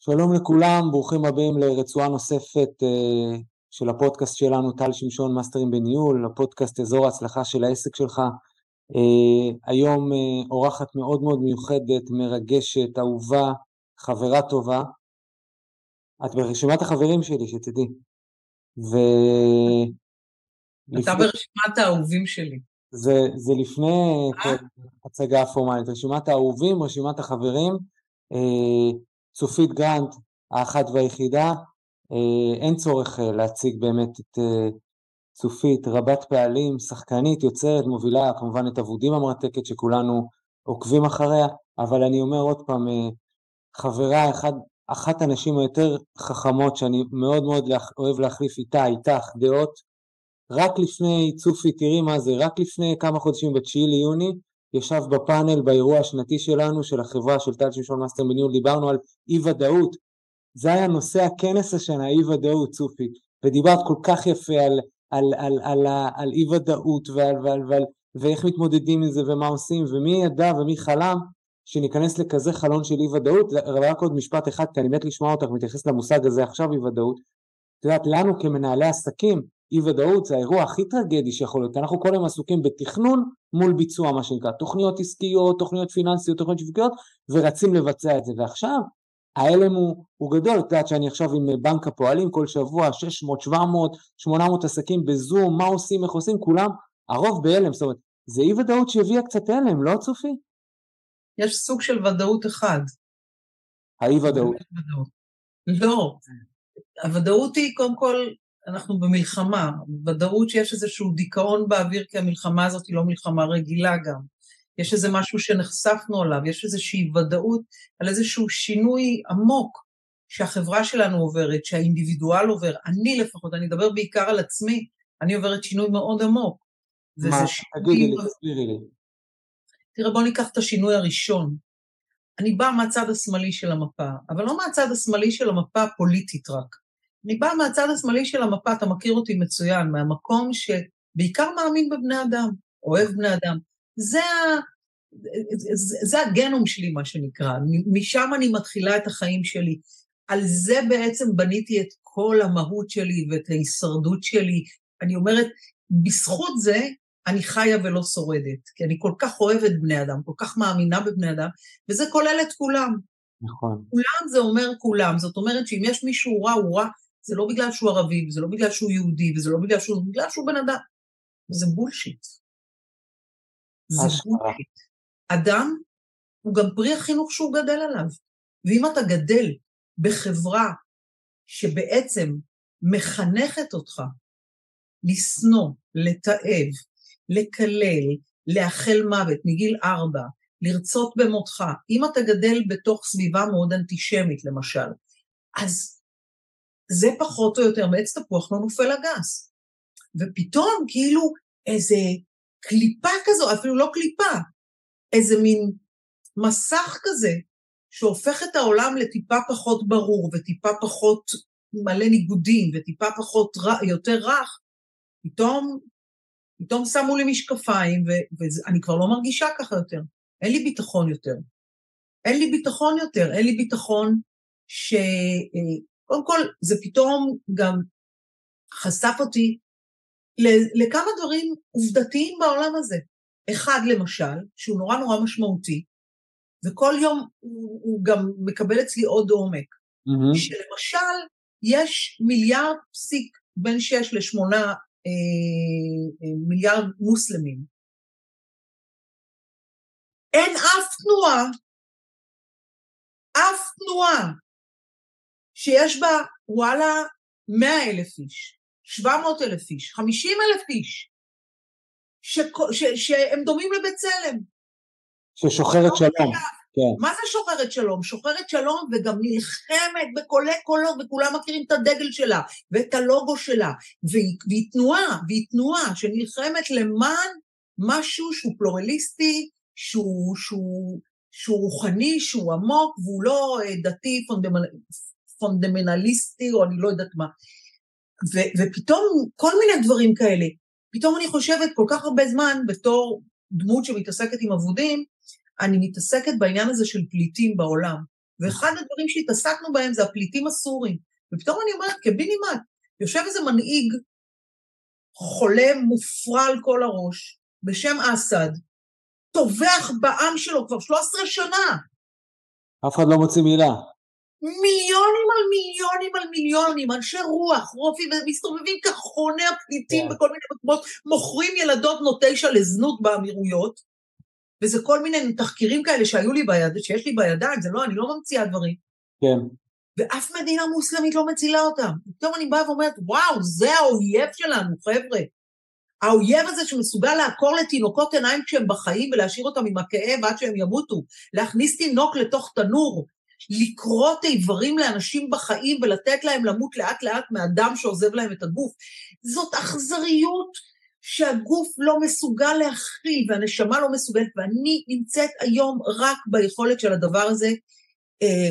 שלום לכולם, ברוכים הבאים לרצועה נוספת uh, של הפודקאסט שלנו, טל שמשון מאסטרים בניהול, הפודקאסט אזור ההצלחה של העסק שלך. Uh, היום uh, אורחת מאוד מאוד מיוחדת, מרגשת, אהובה, חברה טובה. את ברשימת החברים שלי, שתדעי. ו... אתה לפני... ברשימת האהובים שלי. זה, זה לפני הצגה פורמלית, רשימת האהובים, רשימת החברים. צופית גרנט, האחת והיחידה, אה, אין צורך אה, להציג באמת את אה, צופית, רבת פעלים, שחקנית, יוצרת, מובילה כמובן את אבודים המרתקת שכולנו עוקבים אחריה, אבל אני אומר עוד פעם, חברה, אחד, אחת הנשים היותר חכמות שאני מאוד מאוד אוהב להחליף איתה, איתך, דעות. רק לפני, צופי, תראי מה זה, רק לפני כמה חודשים, ב-9 ליוני, ישבת בפאנל באירוע השנתי שלנו, של החברה של טל שמשון מאסטר בניהול, דיברנו על אי ודאות. זה היה נושא הכנס השנה, אי ודאות, צופי. ודיברת כל כך יפה על, על, על, על, על, על אי ודאות ועל, ועל, ועל, ואיך מתמודדים עם זה ומה עושים, ומי ידע ומי חלם שניכנס לכזה חלון של אי ודאות. רק עוד משפט אחד, כי אני מת לשמוע אותך מתייחס למושג הזה עכשיו, אי ודאות. את יודעת, לנו כמנהלי עסקים, אי ודאות זה האירוע הכי טרגדי שיכול להיות, אנחנו כל היום עסוקים בתכנון מול ביצוע מה שנקרא, תוכניות עסקיות, תוכניות פיננסיות, תוכניות שיווקיות, ורצים לבצע את זה, ועכשיו ההלם הוא, הוא גדול, את יודעת שאני עכשיו עם בנק הפועלים כל שבוע, 600, 700, 800 עסקים בזום, מה עושים, איך עושים, כולם, הרוב בהלם, זאת אומרת, זה אי ודאות שהביאה קצת הלם, לא צופי? יש סוג של ודאות אחד. האי ודאות. לא, הוודאות היא קודם כל אנחנו במלחמה, ודאות שיש איזשהו דיכאון באוויר כי המלחמה הזאת היא לא מלחמה רגילה גם. יש איזה משהו שנחשפנו עליו, יש איזושהי ודאות על איזשהו שינוי עמוק שהחברה שלנו עוברת, שהאינדיבידואל עובר, אני לפחות, אני אדבר בעיקר על עצמי, אני עוברת שינוי מאוד עמוק. מה? תגידי לי, תסבירי לי. תראה, בוא ניקח את השינוי הראשון. אני באה מהצד השמאלי של המפה, אבל לא מהצד השמאלי של המפה הפוליטית רק. אני באה מהצד השמאלי של המפה, אתה מכיר אותי מצוין, מהמקום שבעיקר מאמין בבני אדם, אוהב בני אדם. זה, זה, זה הגנום שלי, מה שנקרא. משם אני מתחילה את החיים שלי. על זה בעצם בניתי את כל המהות שלי ואת ההישרדות שלי. אני אומרת, בזכות זה אני חיה ולא שורדת, כי אני כל כך אוהבת בני אדם, כל כך מאמינה בבני אדם, וזה כולל את כולם. נכון. כולם זה אומר כולם, זאת אומרת שאם יש מישהו רע, הוא רע זה לא בגלל שהוא ערבי, וזה לא בגלל שהוא יהודי, וזה לא בגלל שהוא, בגלל שהוא בן אדם. זה בולשיט. זה בולשיט. אדם הוא גם פרי החינוך שהוא גדל עליו. ואם אתה גדל בחברה שבעצם מחנכת אותך לשנוא, לתעב, לקלל, לאחל מוות מגיל ארבע, לרצות במותך, אם אתה גדל בתוך סביבה מאוד אנטישמית למשל, אז זה פחות או יותר מעץ תפוח לא נופל הגס. ופתאום כאילו איזה קליפה כזו, אפילו לא קליפה, איזה מין מסך כזה, שהופך את העולם לטיפה פחות ברור וטיפה פחות מלא ניגודים וטיפה פחות ר, יותר רך, פתאום, פתאום שמו לי משקפיים ואני כבר לא מרגישה ככה יותר. אין לי ביטחון יותר. אין לי ביטחון יותר, אין לי ביטחון ש... קודם כל, זה פתאום גם חשף אותי לכמה דברים עובדתיים בעולם הזה. אחד, למשל, שהוא נורא נורא משמעותי, וכל יום הוא, הוא גם מקבל אצלי עוד עומק, mm-hmm. שלמשל, יש מיליארד פסיק בין שש לשמונה אה, אה, מיליארד מוסלמים. אין אף תנועה, אף תנועה שיש בה, וואלה, 100 אלף איש, 700 אלף איש, 50 אלף איש, שהם דומים לבצלם. ששוחרת שלום. כן. מה זה שוחרת שלום? שוחרת שלום וגם נלחמת בקולי קולות, וכולם מכירים את הדגל שלה, ואת הלוגו שלה, והיא, והיא תנועה, והיא תנועה שנלחמת למען משהו שהוא פלורליסטי, שהוא, שהוא, שהוא רוחני, שהוא עמוק, והוא לא אה, דתי פונדמנליסטי, או אני לא יודעת מה. ו- ופתאום כל מיני דברים כאלה. פתאום אני חושבת כל כך הרבה זמן בתור דמות שמתעסקת עם אבודים, אני מתעסקת בעניין הזה של פליטים בעולם. ואחד הדברים שהתעסקנו בהם זה הפליטים הסורים. ופתאום אני אומרת, כבינימט, יושב איזה מנהיג חולה, מופרע על כל הראש, בשם אסד, טובח בעם שלו כבר 13 שנה. אף אחד לא מוציא מילה. מיליונים על מיליונים על מיליונים, אנשי רוח, רופאים, מסתובבים כחוני הפליטים yeah. כן. בכל מיני מקומות, מוכרים ילדות בנות תשע לזנות באמירויות, וזה כל מיני תחקירים כאלה שהיו לי ביד, שיש לי בידיים, זה לא, אני לא ממציאה דברים. כן. ואף מדינה מוסלמית לא מצילה אותם. פתאום אני באה ואומרת, וואו, זה האויב שלנו, חבר'ה. האויב הזה שמסוגל לעקור לתינוקות עיניים כשהם בחיים ולהשאיר אותם עם הכאב עד שהם ימותו, להכניס תינוק לתוך תנור, לכרות איברים לאנשים בחיים ולתת להם למות לאט לאט מהדם שעוזב להם את הגוף. זאת אכזריות שהגוף לא מסוגל להכיל והנשמה לא מסוגלת, ואני נמצאת היום רק ביכולת של הדבר הזה, אה,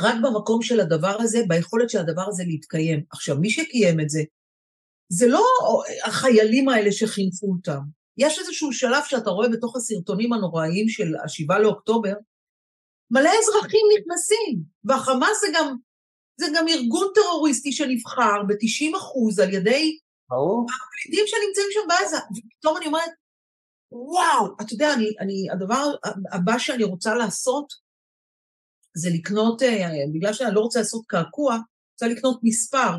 רק במקום של הדבר הזה, ביכולת של הדבר הזה להתקיים. עכשיו, מי שקיים את זה, זה לא החיילים האלה שחינכו אותם. יש איזשהו שלב שאתה רואה בתוך הסרטונים הנוראיים של השבעה לאוקטובר, מלא אזרחים נכנסים, והחמאס זה גם, זה גם ארגון טרוריסטי שנבחר ב-90% על ידי הפליטים שנמצאים שם בעזה, ופתאום אני אומרת, וואו, אתה יודע, אני, אני, הדבר הבא שאני רוצה לעשות זה לקנות, אה, בגלל שאני לא רוצה לעשות קעקוע, רוצה לקנות מספר,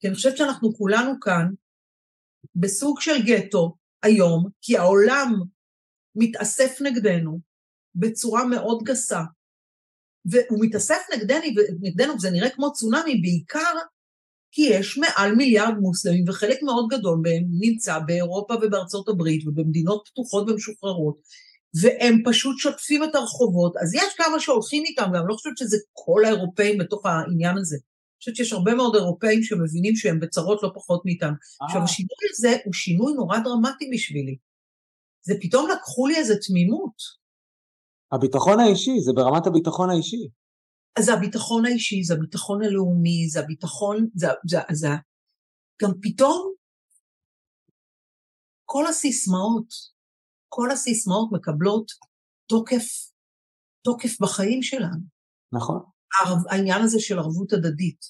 כי אני חושבת שאנחנו כולנו כאן בסוג של גטו היום, כי העולם מתאסף נגדנו בצורה מאוד גסה, והוא מתאסף נגדנו, נגדנו, וזה נראה כמו צונאמי, בעיקר כי יש מעל מיליארד מוסלמים, וחלק מאוד גדול מהם נמצא באירופה ובארצות הברית ובמדינות פתוחות ומשוחררות, והם פשוט שוטפים את הרחובות. אז יש כמה שהולכים איתם, ואני לא חושבת שזה כל האירופאים בתוך העניין הזה. אני חושבת שיש הרבה מאוד אירופאים שמבינים שהם בצרות לא פחות מאיתנו. עכשיו, השינוי הזה הוא שינוי נורא דרמטי בשבילי. זה פתאום לקחו לי איזו תמימות. הביטחון האישי, זה ברמת הביטחון האישי. אז זה הביטחון האישי, זה הביטחון הלאומי, זה הביטחון, זה, זה, זה גם פתאום כל הסיסמאות, כל הסיסמאות מקבלות תוקף, תוקף בחיים שלנו. נכון. העניין הזה של ערבות הדדית.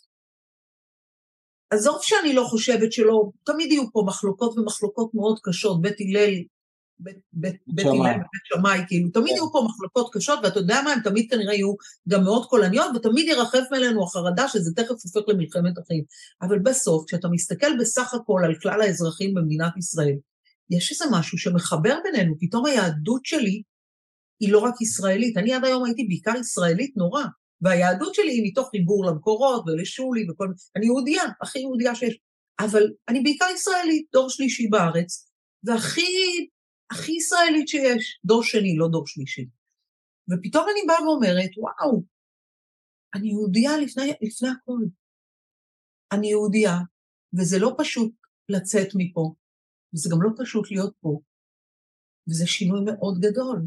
עזוב שאני לא חושבת שלא, תמיד יהיו פה מחלוקות ומחלוקות מאוד קשות, בית הלל בית הלל ובית שמאי, כאילו, תמיד כן. יהיו פה מחלוקות קשות, ואתה יודע מה, הן תמיד כנראה יהיו גם מאוד קולניות, ותמיד ירחף מעלינו החרדה שזה תכף הופך למלחמת אחים. אבל בסוף, כשאתה מסתכל בסך הכל על כלל האזרחים במדינת ישראל, יש איזה משהו שמחבר בינינו, פתאום היהדות שלי היא לא רק ישראלית, אני עד היום הייתי בעיקר ישראלית נורא, והיהדות שלי היא מתוך חיבור למקורות ולשולי וכל מיני, אני יהודייה, הכי יהודייה שיש, אבל אני בעיקר ישראלית, דור שלישי בארץ, והכי הכי ישראלית שיש, דור שני, לא דור שלישי. ופתאום אני באה ואומרת, וואו, אני יהודייה לפני, לפני הכול. אני יהודייה, וזה לא פשוט לצאת מפה, וזה גם לא פשוט להיות פה, וזה שינוי מאוד גדול.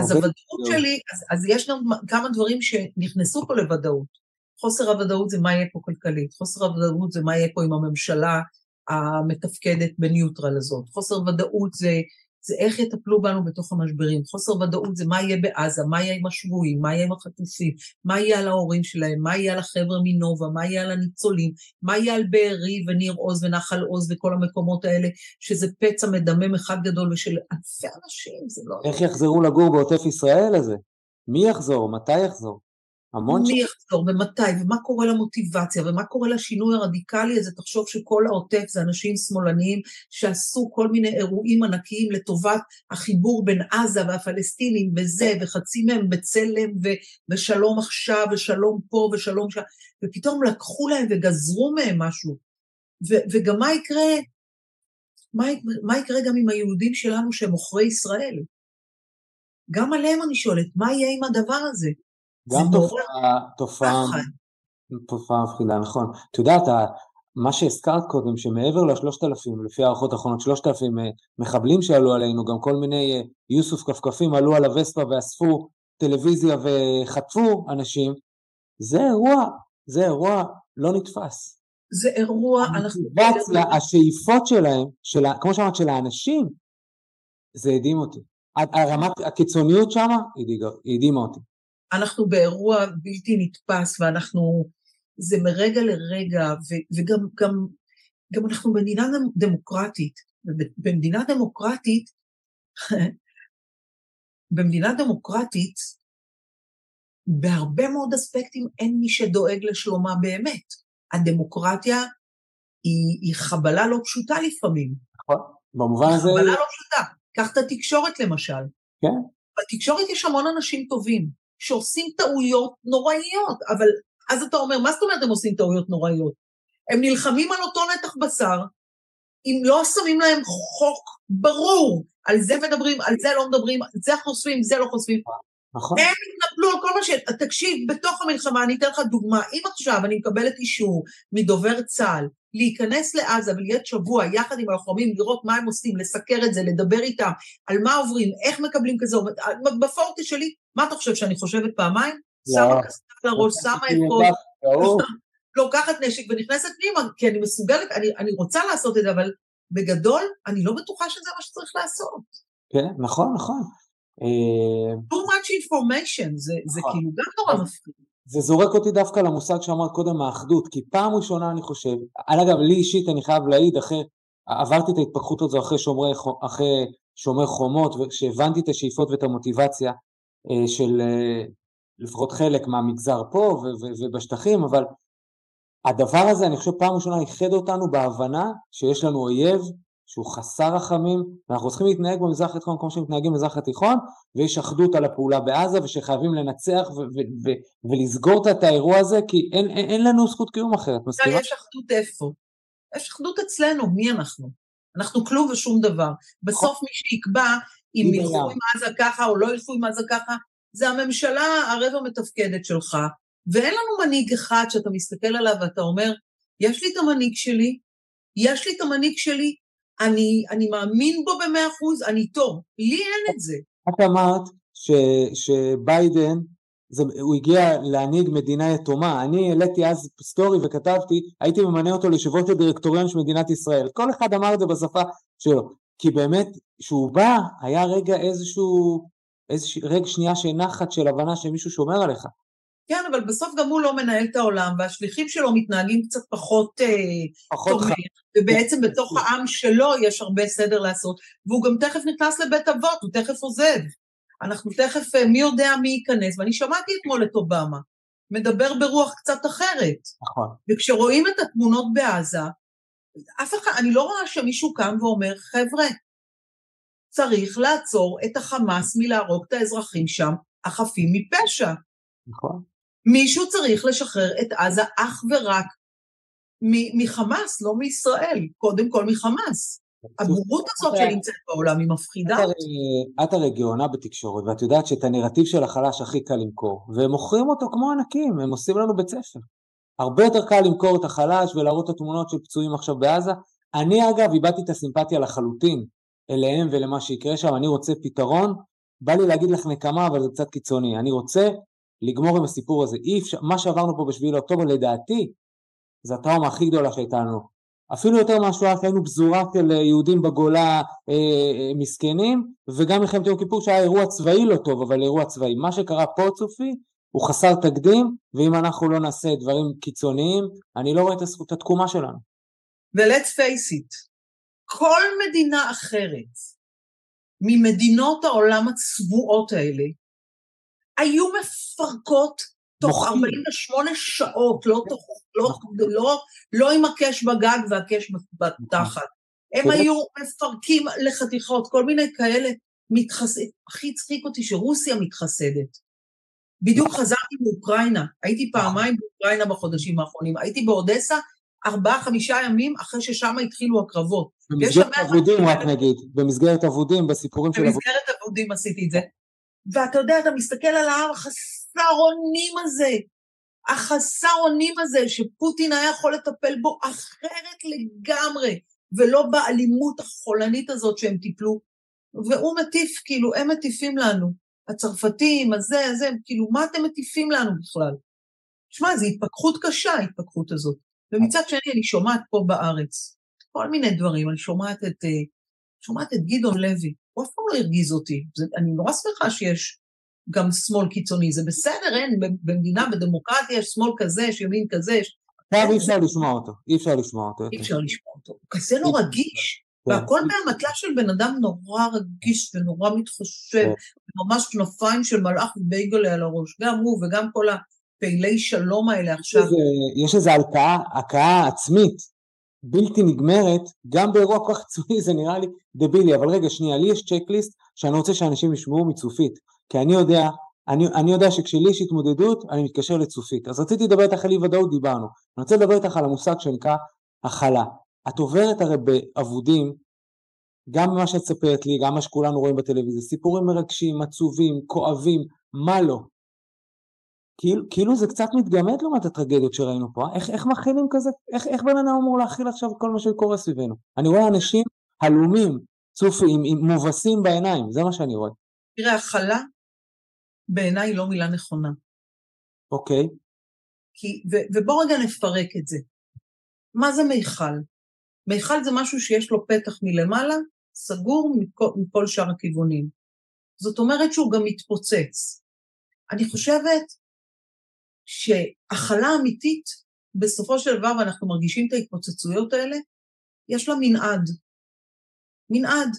אז הוודאות. שלי, אז, אז יש גם כמה דברים שנכנסו פה לוודאות. חוסר הוודאות זה מה יהיה פה כלכלית, חוסר הוודאות זה מה יהיה פה עם הממשלה, המתפקדת בניוטרל הזאת. חוסר ודאות זה, זה איך יטפלו בנו בתוך המשברים. חוסר ודאות זה מה יהיה בעזה, מה יהיה עם השבויים, מה יהיה עם החטופים, מה יהיה על ההורים שלהם, מה יהיה על החבר'ה מנובה, מה יהיה על הניצולים, מה יהיה על בארי וניר עוז ונחל עוז וכל המקומות האלה, שזה פצע מדמם אחד גדול ושל אלפי אנשים, זה לא... איך יחזרו לגור בעוטף ישראל הזה? מי יחזור? מתי יחזור? המון מי יחזור ומתי, ומה קורה למוטיבציה, ומה קורה לשינוי הרדיקלי הזה, תחשוב שכל העוטף זה אנשים שמאלניים שעשו כל מיני אירועים ענקיים לטובת החיבור בין עזה והפלסטינים וזה, וחצי מהם בצלם, ו- ושלום עכשיו, ושלום פה, ושלום שם, ופתאום לקחו להם וגזרו מהם משהו. ו- וגם מה יקרה, מה, מה יקרה גם עם היהודים שלנו שהם עוכרי ישראל? גם עליהם אני שואלת, מה יהיה עם הדבר הזה? גם תופעה, תופעה, תופעה מפחידה, נכון. את יודעת, מה שהזכרת קודם, שמעבר לשלושת אלפים, לפי הערכות האחרונות, שלושת אלפים אה, מחבלים שעלו עלינו, גם כל מיני אה, יוסוף כפכפים עלו על הווספה ואספו טלוויזיה וחטפו אנשים, זה אירוע, זה אירוע לא נתפס. זה אירוע, אנחנו... השאיפות שלהם, של, כמו שאמרת, של האנשים, זה הדהים אותי. הרמת הקיצוניות שם הדהימה אותי. אנחנו באירוע בלתי נתפס, ואנחנו, זה מרגע לרגע, ו, וגם גם, גם אנחנו במדינה דמוקרטית, ובמדינה דמוקרטית, במדינה דמוקרטית, בהרבה מאוד אספקטים אין מי שדואג לשלומה באמת. הדמוקרטיה היא, היא חבלה לא פשוטה לפעמים. נכון, במובן הזה... חבלה לא פשוטה. קח את התקשורת למשל. כן. בתקשורת יש המון אנשים טובים, שעושים טעויות נוראיות, אבל אז אתה אומר, מה זאת אומרת הם עושים טעויות נוראיות? הם נלחמים על אותו נתח בשר, אם לא שמים להם חוק ברור, על זה מדברים, על זה לא מדברים, זה חושפים, זה לא חושפים. נכון. הם התנפלו על כל מה ש... תקשיב, בתוך המלחמה, אני אתן לך דוגמה, אם עכשיו אני מקבלת אישור מדובר צה"ל להיכנס לעזה ולהיות שבוע יחד עם הלוחמים, לראות מה הם עושים, לסקר את זה, לדבר איתם, על מה עוברים, איך מקבלים כזה בפורטה שלי, מה אתה חושב, שאני חושבת פעמיים? שמה כסף לראש, שמה את כל... לוקחת נשק ונכנסת פנימה, כי אני מסוגלת, אני, אני רוצה לעשות את זה, אבל בגדול, אני לא בטוחה שזה מה שצריך לעשות. כן, נכון, נכון. אה, too much information, זה, זה נכון. כאילו גם נורא מפחיד. זה זורק אותי דווקא למושג שאמרת קודם, האחדות, כי פעם ראשונה אני חושב, אגב, לי אישית אני חייב להעיד, אחרי, עברתי את ההתפתחות הזו אחרי שומרי, אחרי שומר חומות, וכשהבנתי את השאיפות ואת המוטיבציה אה, של אה, לפחות חלק מהמגזר פה ובשטחים, אבל הדבר הזה, אני חושב, פעם ראשונה איחד אותנו בהבנה שיש לנו אויב שהוא חסר רחמים, ואנחנו צריכים להתנהג במזרח התיכון כמו שמתנהגים במזרח התיכון, ויש אחדות על הפעולה בעזה, ושחייבים לנצח ולסגור את האירוע הזה, כי אין, אין, אין לנו זכות קיום אחרת, מסכימה? יש אחדות איפה? יש אחדות אצלנו, מי אנחנו? אנחנו כלום ושום דבר. בסוף מי שיקבע אם ילכו עם עזה ככה או לא ילכו עם עזה ככה, זה הממשלה הרבע מתפקדת שלך, ואין לנו מנהיג אחד שאתה מסתכל עליו ואתה אומר, יש לי את המנהיג שלי, יש לי את המנהיג שלי, אני, אני מאמין בו במאה אחוז, אני איתו. לי אין את זה. את אמרת ש, שביידן, זה, הוא הגיע להנהיג מדינה יתומה. אני העליתי אז סטורי וכתבתי, הייתי ממנה אותו לישיבות הדירקטוריון של מדינת ישראל. כל אחד אמר את זה בשפה שלו. כי באמת, כשהוא בא, היה רגע איזשהו, איזשהו רגע שנייה של נחת של הבנה שמישהו שומר עליך. כן, אבל בסוף גם הוא לא מנהל את העולם, והשליחים שלו מתנהגים קצת פחות, אה, פחות תומך, ובעצם בתוך העם שלו יש הרבה סדר לעשות, והוא גם תכף נכנס לבית אבות, הוא תכף עוזב. אנחנו תכף, אה, מי יודע מי ייכנס, ואני שמעתי אתמול את אובמה, מדבר ברוח קצת אחרת. נכון. וכשרואים את התמונות בעזה, אף אחד, אני לא רואה שמישהו קם ואומר, חבר'ה, צריך לעצור את החמאס מלהרוג את האזרחים שם, החפים מפשע. נכון. מישהו צריך לשחרר את עזה אך ורק מחמאס, לא מישראל, קודם כל מחמאס. הבורות הזאת שנמצאת בעולם היא מפחידה. את הרי גאונה בתקשורת, ואת יודעת שאת הנרטיב של החלש הכי קל למכור, והם מוכרים אותו כמו ענקים, הם עושים לנו בית ספר. הרבה יותר קל למכור את החלש ולהראות את התמונות של פצועים עכשיו בעזה. אני אגב איבדתי את הסימפתיה לחלוטין אליהם ולמה שיקרה שם, אני רוצה פתרון. בא לי להגיד לך נקמה, אבל זה קצת קיצוני. אני רוצה לגמור עם הסיפור הזה. אי אפשר, מה שעברנו פה בשביעי לאוקטובר לדעתי, זה הטראומה הכי גדולה שהייתה לנו. אפילו יותר מהשואה שהיינו פזורה של אה, יהודים בגולה אה, אה, מסכנים, וגם מלחמת יום כיפור שהיה אירוע צבאי לא טוב, אבל אירוע צבאי. מה שקרה פה צופי הוא חסר תקדים, ואם אנחנו לא נעשה דברים קיצוניים, אני לא רואה את הזכות התקומה שלנו. ו-let's face it, כל מדינה אחרת ממדינות העולם הצבועות האלה היו מפרקות תוך 48 שעות, לא, תוך, לא, לא, לא עם הקש בגג והקש בתחת. הם היו מפרקים לחתיכות, כל מיני כאלה, מתחס... הכי הצחיק אותי שרוסיה מתחסדת. בדיוק חזרתי מאוקראינה, הייתי פעמיים באוקראינה בחודשים האחרונים, הייתי באודסה ארבעה, חמישה ימים אחרי ששם התחילו הקרבות. במסגרת אבודים רק נגיד, במסגרת אבודים, בסיפורים של אבודים. במסגרת אבודים עשיתי את זה. ואתה יודע, אתה מסתכל על ההר החסר אונים הזה, החסר אונים הזה, שפוטין היה יכול לטפל בו אחרת לגמרי, ולא באלימות החולנית הזאת שהם טיפלו. והוא מטיף, כאילו, הם מטיפים לנו. הצרפתים, הזה, הזה, כאילו, מה אתם מטיפים לנו בכלל? שמע, זו התפכחות קשה, ההתפכחות הזאת. ומצד שני, אני שומעת פה בארץ כל מיני דברים, אני שומעת את, אה, שומעת את גדעון לוי, הוא אף פעם לא הרגיז אותי. זה, אני נורא שמחה שיש גם שמאל קיצוני, זה בסדר, אין, במדינה, בדמוקרטיה יש שמאל כזה, יש ימין כזה, יש... עכשיו אי אפשר לשמוע אותו, אי אפשר לשמוע אותו. אי אפשר לשמוע אותו, הוא כזה לא רגיש, כן. והכל מהמטלה של בן אדם נורא רגיש ונורא מתחשב, כן. ממש כנפיים של מלאך ובייגלה על הראש, גם הוא וגם כל הפעילי שלום האלה עכשיו. יש איזו הלקאה, הכאה עצמית בלתי נגמרת, גם באירוע כוח עצמי זה נראה לי דבילי, אבל רגע שנייה, לי יש צ'קליסט שאני רוצה שאנשים ישמעו מצופית, כי אני יודע, אני, אני יודע שכשלי יש התמודדות אני מתקשר לצופית, אז רציתי לדבר איתך על אי ודאות, דיברנו, אני רוצה לדבר איתך על המושג שנקרא הכלה, את עוברת הרי באבודים, גם מה שאת ספרת לי, גם מה שכולנו רואים בטלוויזיה, סיפורים מרגשים, עצובים, כואבים, מה לא, כאילו, כאילו זה קצת מתגמד לעומת הטרגדיות שראינו פה, איך, איך מכילים כזה, איך, איך בן אדם אמור להכיל עכשיו כל מה שקורה סביבנו? אני רואה אנשים הלומים, צופים, מובסים בעיניים, זה מה שאני רואה. תראה, הכלה בעיניי לא מילה נכונה. אוקיי. כי, ו, ובוא רגע נפרק את זה. מה זה מיכל? מיכל זה משהו שיש לו פתח מלמעלה, סגור מכל, מכל שאר הכיוונים. זאת אומרת שהוא גם מתפוצץ. אני חושבת שהכלה אמיתית, בסופו של דבר, ואנחנו מרגישים את ההתפוצצויות האלה, יש לה מנעד. מנעד.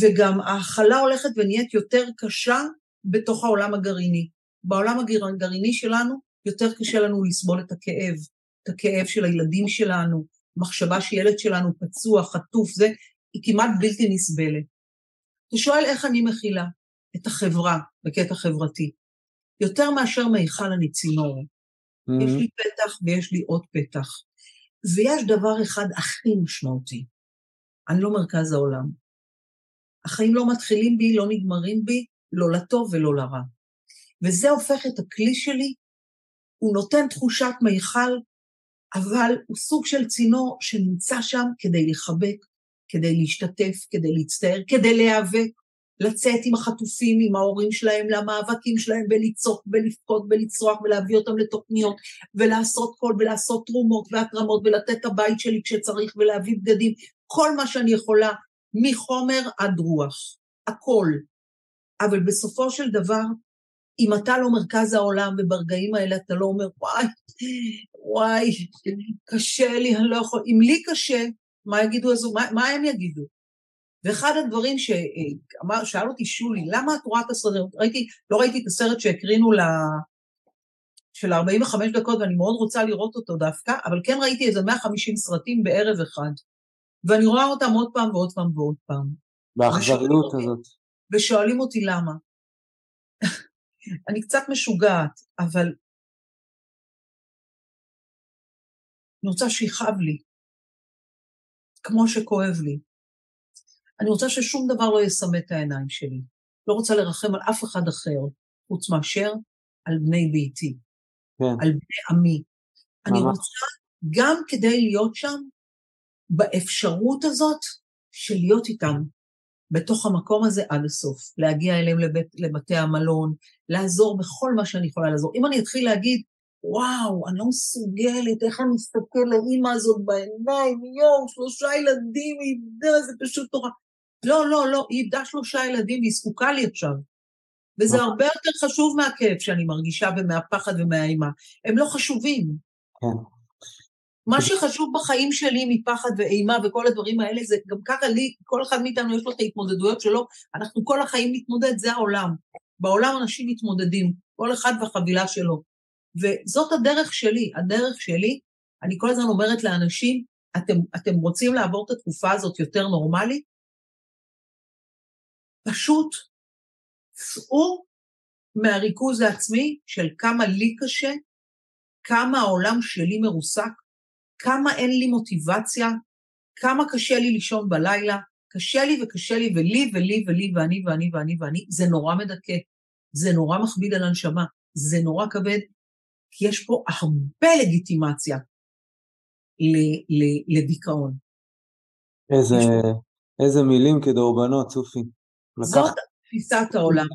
וגם ההכלה הולכת ונהיית יותר קשה בתוך העולם הגרעיני. בעולם הגרעיני שלנו יותר קשה לנו לסבול את הכאב, את הכאב של הילדים שלנו, מחשבה שילד שלנו פצוע, חטוף, זה, היא כמעט בלתי נסבלת. אתה שואל איך אני מכילה את החברה בקטע חברתי. יותר מאשר מיכל אני צינור. Mm-hmm. יש לי פתח ויש לי עוד פתח. ויש דבר אחד הכי משמעותי, אני לא מרכז העולם. החיים לא מתחילים בי, לא נגמרים בי, לא לטוב ולא לרע. וזה הופך את הכלי שלי, הוא נותן תחושת מיכל, אבל הוא סוג של צינור שנמצא שם כדי לחבק, כדי להשתתף, כדי להצטער, כדי להיאבק, לצאת עם החטופים, עם ההורים שלהם, למאבקים שלהם, ולצעוק ולבכות ולצרוח ולהביא אותם לתוכניות, ולעשות קול ולעשות תרומות והתרמות, ולתת את הבית שלי כשצריך, ולהביא בגדים, כל מה שאני יכולה, מחומר עד רוח, הכל. אבל בסופו של דבר, אם אתה לא מרכז העולם, וברגעים האלה אתה לא אומר, וואי, וואי, קשה לי, אני לא יכול, אם לי קשה, מה יגידו, מה, מה הם יגידו? ואחד הדברים שאמר, שאל אותי שולי, למה את רואה את הסרט? ראיתי, לא ראיתי את הסרט שהקרינו ל... של 45 דקות, ואני מאוד רוצה לראות אותו דווקא, אבל כן ראיתי איזה 150 סרטים בערב אחד. ואני רואה אותם עוד פעם ועוד פעם ועוד פעם. באכזריות הזאת. ושואלים אותי למה. אני קצת משוגעת, אבל אני רוצה שיכאב לי, כמו שכואב לי. אני רוצה ששום דבר לא יסמא את העיניים שלי. לא רוצה לרחם על אף אחד אחר, חוץ מאשר על בני ביתי, כן. על בני עמי. אני רוצה גם כדי להיות שם, באפשרות הזאת של להיות איתם, בתוך המקום הזה עד הסוף, להגיע אליהם לבית, לבתי המלון, לעזור בכל מה שאני יכולה לעזור. אם אני אתחיל להגיד, וואו, אני לא מסוגלת, איך אני מסתכל לאימא הזאת בעיניים, יואו, שלושה ילדים, אידה, זה פשוט נורא. לא, לא, לא, היא איבדה שלושה ילדים והיא זקוקה לי עכשיו. וזה הרבה יותר חשוב מהכאב שאני מרגישה ומהפחד ומהאימה. הם לא חשובים. כן. מה שחשוב בחיים שלי מפחד ואימה וכל הדברים האלה, זה גם ככה לי, כל אחד מאיתנו יש לו את ההתמודדויות שלו, אנחנו כל החיים נתמודד, זה העולם. בעולם אנשים מתמודדים, כל אחד והחבילה שלו. וזאת הדרך שלי, הדרך שלי, אני כל הזמן אומרת לאנשים, אתם, אתם רוצים לעבור את התקופה הזאת יותר נורמלית? פשוט צאו מהריכוז העצמי של כמה לי קשה, כמה העולם שלי מרוסק, כמה אין לי מוטיבציה, כמה קשה לי לישון בלילה, קשה לי וקשה לי ולי ולי ולי ואני ואני ואני ואני, זה נורא מדכא, זה נורא מכביד על הנשמה, זה נורא כבד, כי יש פה הרבה לגיטימציה לדיכאון. איזה, איזה מילים כדורבנות, צופי. זאת תפיסת העולם,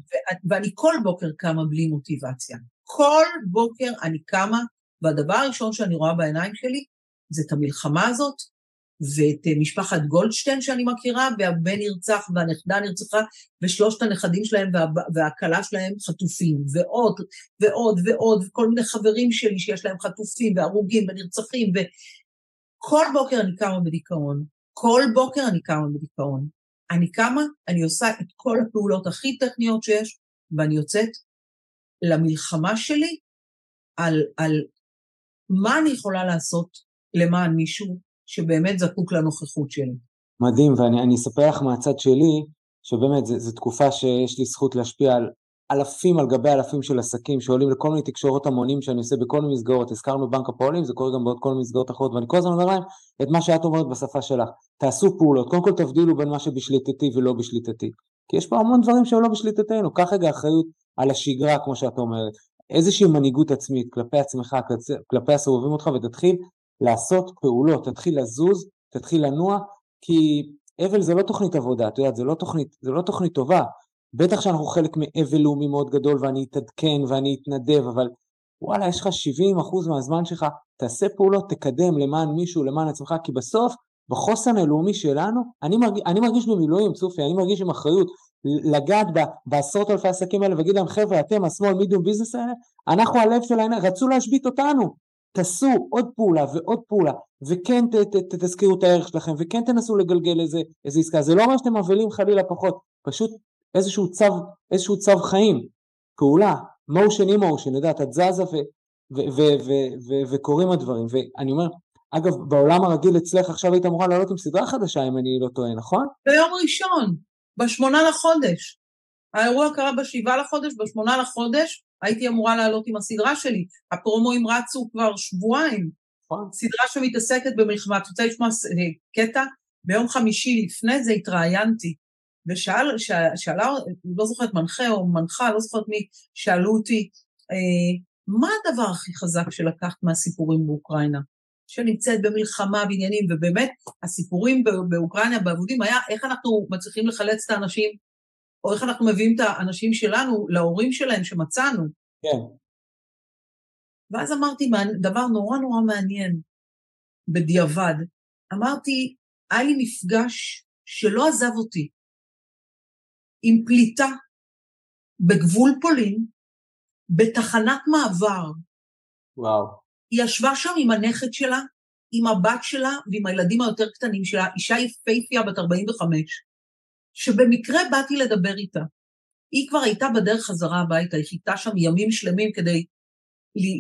ואני כל בוקר קמה בלי מוטיבציה. כל בוקר אני קמה, והדבר הראשון שאני רואה בעיניים שלי זה את המלחמה הזאת, ואת אה, משפחת גולדשטיין שאני מכירה, והבן נרצח והנכדה נרצחה, ושלושת הנכדים שלהם וה, והכלה שלהם חטופים, ועוד ועוד ועוד, וכל מיני חברים שלי שיש להם חטופים והרוגים ונרצחים, וכל בוקר אני קמה בדיכאון, כל בוקר אני קמה בדיכאון. אני קמה, אני עושה את כל הפעולות הכי טכניות שיש, ואני יוצאת למלחמה שלי על, על מה אני יכולה לעשות למען מישהו שבאמת זקוק לנוכחות שלי. מדהים, ואני אספר לך מהצד שלי, שבאמת זו תקופה שיש לי זכות להשפיע על אלפים על גבי אלפים של עסקים שעולים לכל מיני תקשורות המונים שאני עושה בכל מיני מסגרות, הזכרנו בנק הפועלים, זה קורה גם בעוד כל מיני מסגרות אחרות, ואני כל הזמן אומר להם את מה שאת אומרת בשפה שלך, תעשו פעולות, קודם כל תבדילו בין מה שבשליטתי ולא בשליטתי, כי יש פה המון דברים שהם לא בשליטתנו, קח רגע אחריות על השגרה כמו שאת אומרת, איזושהי מנהיגות עצמית כלפי עצמך, כלפי הסובבים אותך ותתחיל לעשות פעולות, תתחיל לזוז, תתחיל לנוע, כי אבל זה לא תוכנית עבודה, את יודעת, זה לא תוכנית, זה לא תוכנית טובה, בטח שאנחנו חלק מאבל לאומי מאוד גדול ואני אתעדכן ואני אתנדב, אבל וואלה, יש לך 70% מהזמן שלך, תעשה פעולות, תקדם למען מישהו, למען עצמך, כי בסוף, בחוסן הלאומי שלנו, אני, מרג, אני מרגיש במילואים, צופי, אני מרגיש עם אחריות לגעת בעשרות אלפי עסקים האלה ולהגיד להם, חבר'ה, אתם, השמאל, מידיום ביזנס האלה, אנחנו הלב של העניין, רצו להשבית אותנו, תעשו עוד פעולה ועוד פעולה, וכן ת, ת, ת, תזכירו את הערך שלכם, וכן תנסו לגלגל איזה, איזה עסקה, זה לא אומר שאתם מבלים חלילה פחות, פשוט איזשהו צו, איזשהו צו חיים, פעולה, motion in motion, יודעת, את זזה וקורים הדברים, ואני אומר, אגב, בעולם הרגיל אצלך עכשיו היית אמורה לעלות עם סדרה חדשה, אם אני לא טועה, נכון? ביום ראשון, בשמונה לחודש. האירוע קרה בשבעה לחודש, בשמונה לחודש הייתי אמורה לעלות עם הסדרה שלי. הפרומואים רצו כבר שבועיים. נכון. סדרה שמתעסקת במלחמה. את רוצה לשמוע קטע? ביום חמישי לפני זה התראיינתי ושאל, שאלה, לא זוכרת מנחה או מנחה, לא זוכרת מי, שאלו אותי, אה, מה הדבר הכי חזק שלקחת מהסיפורים באוקראינה? שנמצאת במלחמה בעניינים, ובאמת הסיפורים באוקראינה, באבודים, היה איך אנחנו מצליחים לחלץ את האנשים, או איך אנחנו מביאים את האנשים שלנו להורים שלהם שמצאנו. כן. ואז אמרתי דבר נורא נורא מעניין, בדיעבד. אמרתי, היה לי מפגש שלא עזב אותי. עם פליטה בגבול פולין, בתחנת מעבר. וואו. היא ישבה שם עם הנכד שלה, עם הבת שלה ועם הילדים היותר קטנים שלה, אישה יפהפייה בת 45, שבמקרה באתי לדבר איתה. היא כבר הייתה בדרך חזרה הביתה, היא חיכתה שם ימים שלמים כדי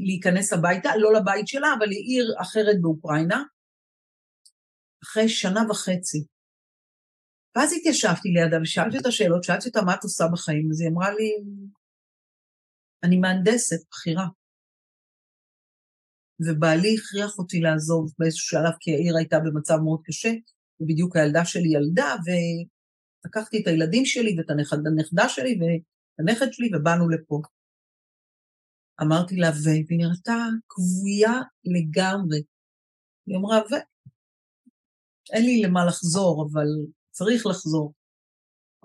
להיכנס הביתה, לא לבית שלה, אבל לעיר אחרת באוקראינה. אחרי שנה וחצי ואז התיישבתי לידה ושאלתי אותה שאלות, שאלתי אותה מה את עושה בחיים, אז היא אמרה לי, אני מהנדסת, בכירה. ובעלי הכריח אותי לעזוב באיזשהו שלב, כי העיר הייתה במצב מאוד קשה, ובדיוק הילדה שלי ילדה, ולקחתי את הילדים שלי ואת הנכדה שלי ואת הנכד שלי, ובאנו לפה. אמרתי לה, ו... והיא נראתה כבויה לגמרי. היא אמרה, ו... אין לי למה לחזור, אבל צריך לחזור.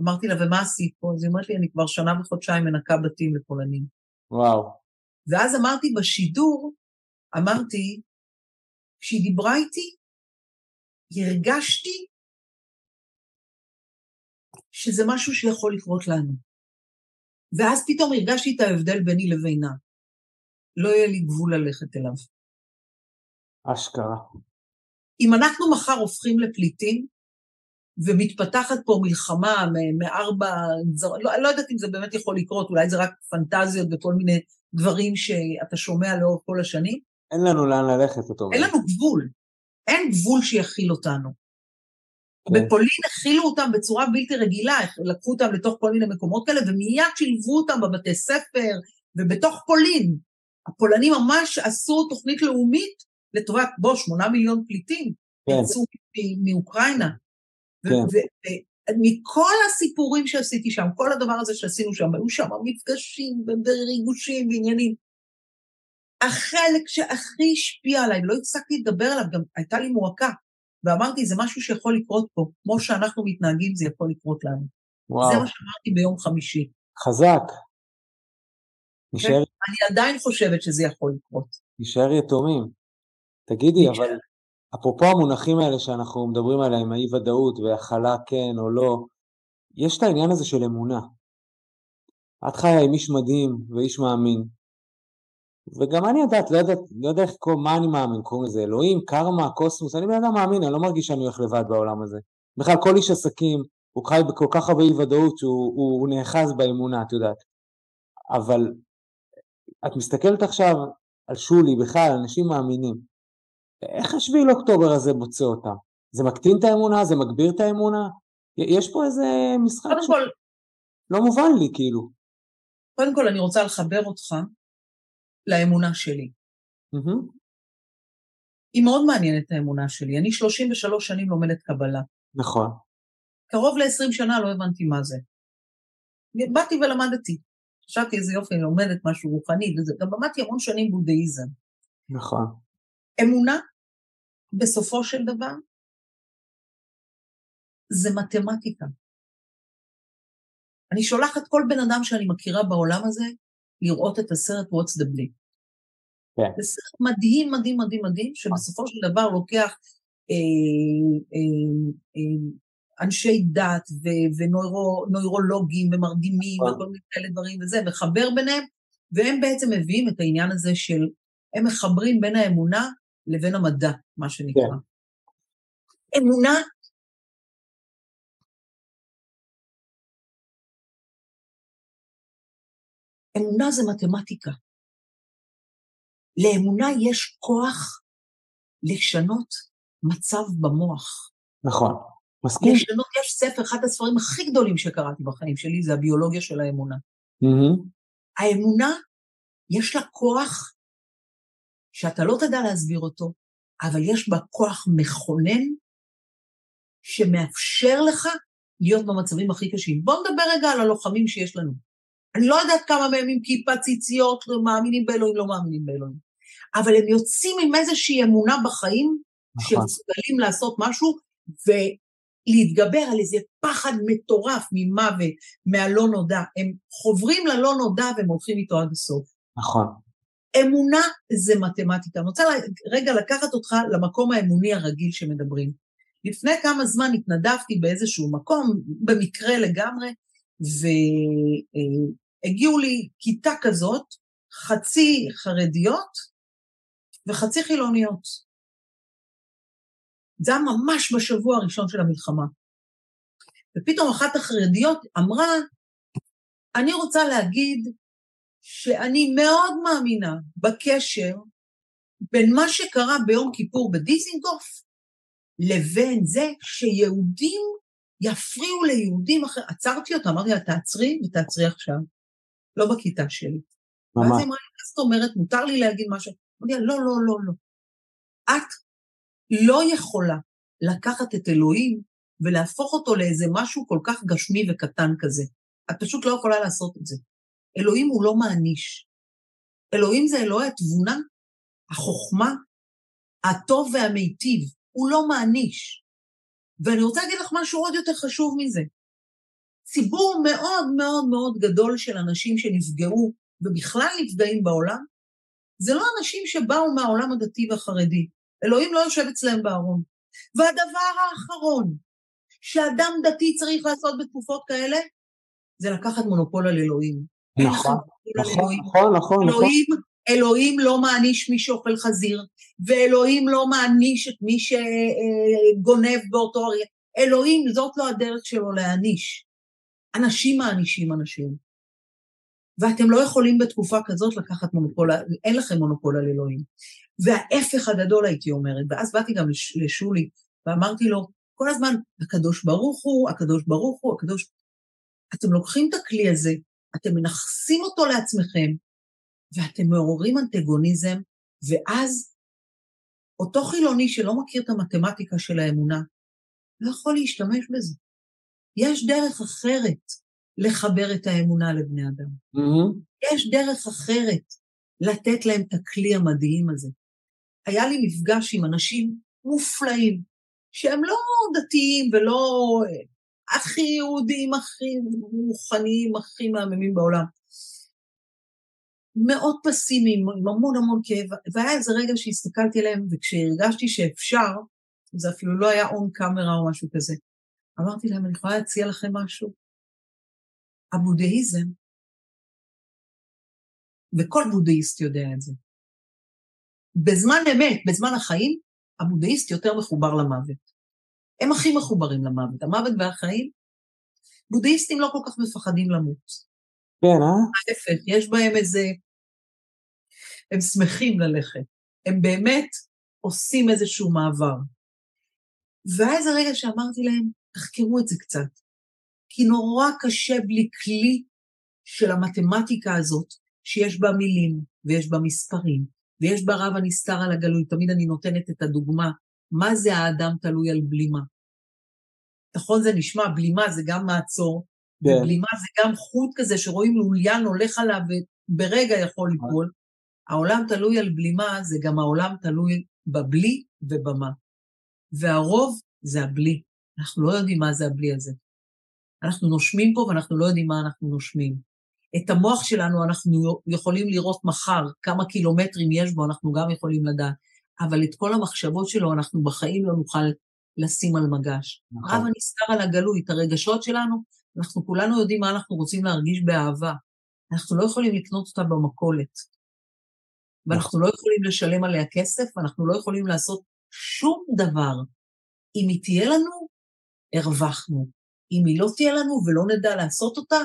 אמרתי לה, ומה עשית פה? אז היא אומרת לי, אני כבר שנה וחודשיים מנקה בתים לפולנים. וואו. ואז אמרתי בשידור, אמרתי, כשהיא דיברה איתי, הרגשתי שזה משהו שיכול לקרות לנו. ואז פתאום הרגשתי את ההבדל ביני לבינה. לא יהיה לי גבול ללכת אליו. אשכרה. אם אנחנו מחר הופכים לפליטים, ומתפתחת פה מלחמה מארבע, לא, לא יודעת אם זה באמת יכול לקרות, אולי זה רק פנטזיות וכל מיני דברים שאתה שומע לאורך כל השנים. אין לנו לאן ללכת, אותו. אין לנו גבול. אין גבול שיכיל אותנו. כן. בפולין הכילו אותם בצורה בלתי רגילה, לקחו אותם לתוך כל מיני מקומות כאלה, ומיד שילבו אותם בבתי ספר, ובתוך פולין. הפולנים ממש עשו תוכנית לאומית לטובת, בוא, שמונה מיליון פליטים, כן. יצאו מאוקראינה. כן. ומכל הסיפורים שעשיתי שם, כל הדבר הזה שעשינו שם, היו שם מפגשים וריגושים ועניינים. החלק שהכי השפיע עליי, לא הפסקתי לדבר עליו, גם הייתה לי מועקה, ואמרתי, זה משהו שיכול לקרות פה, כמו שאנחנו מתנהגים, זה יכול לקרות לנו. וואו. זה מה שאמרתי ביום חמישי. חזק. נשאר... כן, אני עדיין חושבת שזה יכול לקרות. נשאר יתומים. תגידי, נשאר. אבל אפרופו המונחים האלה שאנחנו מדברים עליהם, האי ודאות והכלה כן או לא, יש את העניין הזה של אמונה. את חיה עם איש מדהים ואיש מאמין, וגם אני יודעת, לא יודעת, לא יודע איך קוראים, מה אני מאמין, קוראים לזה אלוהים, קרמה, קוסמוס, אני בן אדם מאמין, אני לא מרגיש שאני הולך לבד בעולם הזה. בכלל כל איש עסקים, הוא חי בכל כך הרבה אי ודאות שהוא הוא, הוא נאחז באמונה, את יודעת. אבל את מסתכלת עכשיו על שולי, בכלל, אנשים מאמינים. איך השביעי לאוקטובר הזה מוצא אותם? זה מקטין את האמונה? זה מגביר את האמונה? יש פה איזה משחק ש... כל... לא מובן לי, כאילו. קודם כל, אני רוצה לחבר אותך לאמונה שלי. Mm-hmm. היא מאוד מעניינת האמונה שלי. אני 33 שנים לומדת קבלה. נכון. קרוב ל-20 שנה לא הבנתי מה זה. באתי ולמדתי. חשבתי איזה יופי, אני לומדת משהו רוחני, וזה, גם למדתי המון שנים בודהיזם. נכון. אמונה, בסופו של דבר, זה מתמטיקה. אני שולחת כל בן אדם שאני מכירה בעולם הזה לראות את הסרט What's the Bleep. כן. זה סרט מדהים, מדהים, מדהים, מדהים, שבסופו של דבר לוקח אה, אה, אה, אנשי דת ונוירולוגים ומרדימים נכון. וכל מיני כאלה דברים וזה, מחבר ביניהם, והם בעצם מביאים את העניין הזה של, הם מחברים בין האמונה לבין המדע, מה שנקרא. כן. אמונה אמונה זה מתמטיקה. לאמונה יש כוח לשנות מצב במוח. נכון. מסכים. לשנות, יש ספר, אחד הספרים הכי גדולים שקראתי בחיים שלי, זה הביולוגיה של האמונה. Mm-hmm. האמונה, יש לה כוח שאתה לא תדע להסביר אותו, אבל יש בה כוח מכונן שמאפשר לך להיות במצבים הכי קשים. בואו נדבר רגע על הלוחמים שיש לנו. אני לא יודעת כמה מהם עם כיפה ציציות, לא מאמינים באלוהים, לא מאמינים באלוהים. אבל הם יוצאים עם איזושהי אמונה בחיים, נכון. שהם מסוגלים לעשות משהו, להתגבר על איזה פחד מטורף ממוות, מהלא נודע. הם חוברים ללא נודע והם הולכים איתו עד הסוף. נכון. אמונה זה מתמטיקה. אני רוצה רגע לקחת אותך למקום האמוני הרגיל שמדברים. לפני כמה זמן התנדבתי באיזשהו מקום, במקרה לגמרי, והגיעו לי כיתה כזאת, חצי חרדיות וחצי חילוניות. זה היה ממש בשבוע הראשון של המלחמה. ופתאום אחת החרדיות אמרה, אני רוצה להגיד שאני מאוד מאמינה בקשר בין מה שקרה ביום כיפור בדיזינגוף לבין זה שיהודים יפריעו ליהודים אחר... עצרתי אותה, אמרתי לה, תעצרי ותעצרי עכשיו. לא בכיתה שלי. ממש. ואז היא אמרה לי, מה זאת אומרת, מותר לי להגיד משהו? אמרתי לה, לא, לא, לא, לא. את לא יכולה לקחת את אלוהים ולהפוך אותו לאיזה משהו כל כך גשמי וקטן כזה. את פשוט לא יכולה לעשות את זה. אלוהים הוא לא מעניש. אלוהים זה אלוהי התבונה, החוכמה, הטוב והמיטיב. הוא לא מעניש. ואני רוצה להגיד לך משהו עוד יותר חשוב מזה. ציבור מאוד מאוד מאוד גדול של אנשים שנפגעו ובכלל נפגעים בעולם, זה לא אנשים שבאו מהעולם הדתי והחרדי. אלוהים לא יושב אצלם בארון. והדבר האחרון שאדם דתי צריך לעשות בתקופות כאלה, זה לקחת מונופול על אלוהים. נכון, נכון, נכון, נכון. אלוהים, אלוהים לא מעניש מי שאוכל חזיר, ואלוהים לא מעניש את מי שגונב באותו. אלוהים, זאת לא הדרך שלו להעניש. אנשים מענישים אנשים. ואתם לא יכולים בתקופה כזאת לקחת מונופול, אין לכם מונופול על אלוהים. וההפך הגדול הייתי אומרת, ואז באתי גם לשולי ואמרתי לו, כל הזמן, הקדוש ברוך הוא, הקדוש ברוך הוא, הקדוש... אתם לוקחים את הכלי הזה, אתם מנכסים אותו לעצמכם, ואתם מעוררים אנטגוניזם, ואז אותו חילוני שלא מכיר את המתמטיקה של האמונה, לא יכול להשתמש בזה. יש דרך אחרת לחבר את האמונה לבני אדם. Mm-hmm. יש דרך אחרת לתת להם את הכלי המדהים הזה. היה לי מפגש עם אנשים מופלאים, שהם לא דתיים ולא אה, הכי יהודים, הכי מוכנים, הכי מהממים בעולם. מאוד פסימיים, עם המון המון כאב, והיה איזה רגע שהסתכלתי עליהם, וכשהרגשתי שאפשר, זה אפילו לא היה און קאמרה או משהו כזה, אמרתי להם, אני יכולה להציע לכם משהו? הבודהיזם, וכל בודהיסט יודע את זה, בזמן אמת, בזמן החיים, הבודהיסט יותר מחובר למוות. הם הכי מחוברים למוות, המוות והחיים. בודהיסטים לא כל כך מפחדים למות. כן, אה? ההפך, יש בהם איזה... הם שמחים ללכת. הם באמת עושים איזשהו מעבר. והיה איזה רגע שאמרתי להם, תחקרו את זה קצת. כי נורא קשה בלי כלי של המתמטיקה הזאת, שיש בה מילים, ויש בה מספרים, ויש בה רב הנסתר על הגלוי. תמיד אני נותנת את הדוגמה, מה זה האדם תלוי על בלימה? נכון זה נשמע, בלימה זה גם מעצור, כן. ובלימה זה גם חוט כזה שרואים לוליין הולך עליו וברגע יכול ליפול. העולם תלוי על בלימה, זה גם העולם תלוי בבלי ובמה. והרוב זה הבלי. אנחנו לא יודעים מה זה הבלי הזה. אנחנו נושמים פה ואנחנו לא יודעים מה אנחנו נושמים. את המוח שלנו אנחנו יכולים לראות מחר, כמה קילומטרים יש בו, אנחנו גם יכולים לדעת, אבל את כל המחשבות שלו אנחנו בחיים לא נוכל לשים על מגש. נכון. רב הנסתר על הגלוי, את הרגשות שלנו, אנחנו כולנו יודעים מה אנחנו רוצים להרגיש באהבה. אנחנו לא יכולים לקנות אותה במכולת. ואנחנו נכון. לא יכולים לשלם עליה כסף, ואנחנו לא יכולים לעשות שום דבר. אם היא תהיה לנו, הרווחנו. אם היא לא תהיה לנו ולא נדע לעשות אותה,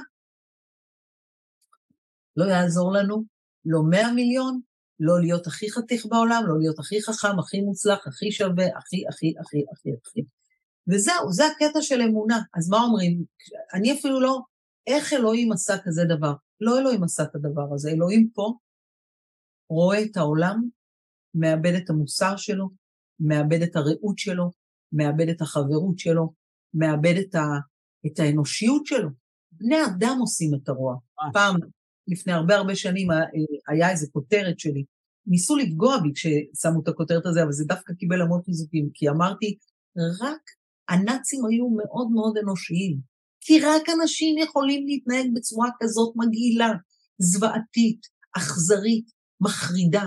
לא יעזור לנו לא 100 מיליון, לא להיות הכי חתיך בעולם, לא להיות הכי חכם, הכי מוצלח, הכי שווה, הכי, הכי, הכי, הכי, הכי. וזהו, זה הקטע של אמונה. אז מה אומרים? אני אפילו לא, איך אלוהים עשה כזה דבר? לא אלוהים עשה את הדבר הזה, אלוהים פה רואה את העולם, מאבד את המוסר שלו, מאבד את הרעות שלו, מאבד את החברות שלו, מאבד את, ה, את האנושיות שלו. בני אדם עושים את הרוע. פעם לפני הרבה הרבה שנים אה, היה איזו כותרת שלי. ניסו לפגוע בי כששמו את הכותרת הזה, אבל זה דווקא קיבל המון חיזוקים, כי אמרתי, רק הנאצים היו מאוד מאוד אנושיים, כי רק אנשים יכולים להתנהג בצורה כזאת מגעילה, זוועתית, אכזרית, מחרידה.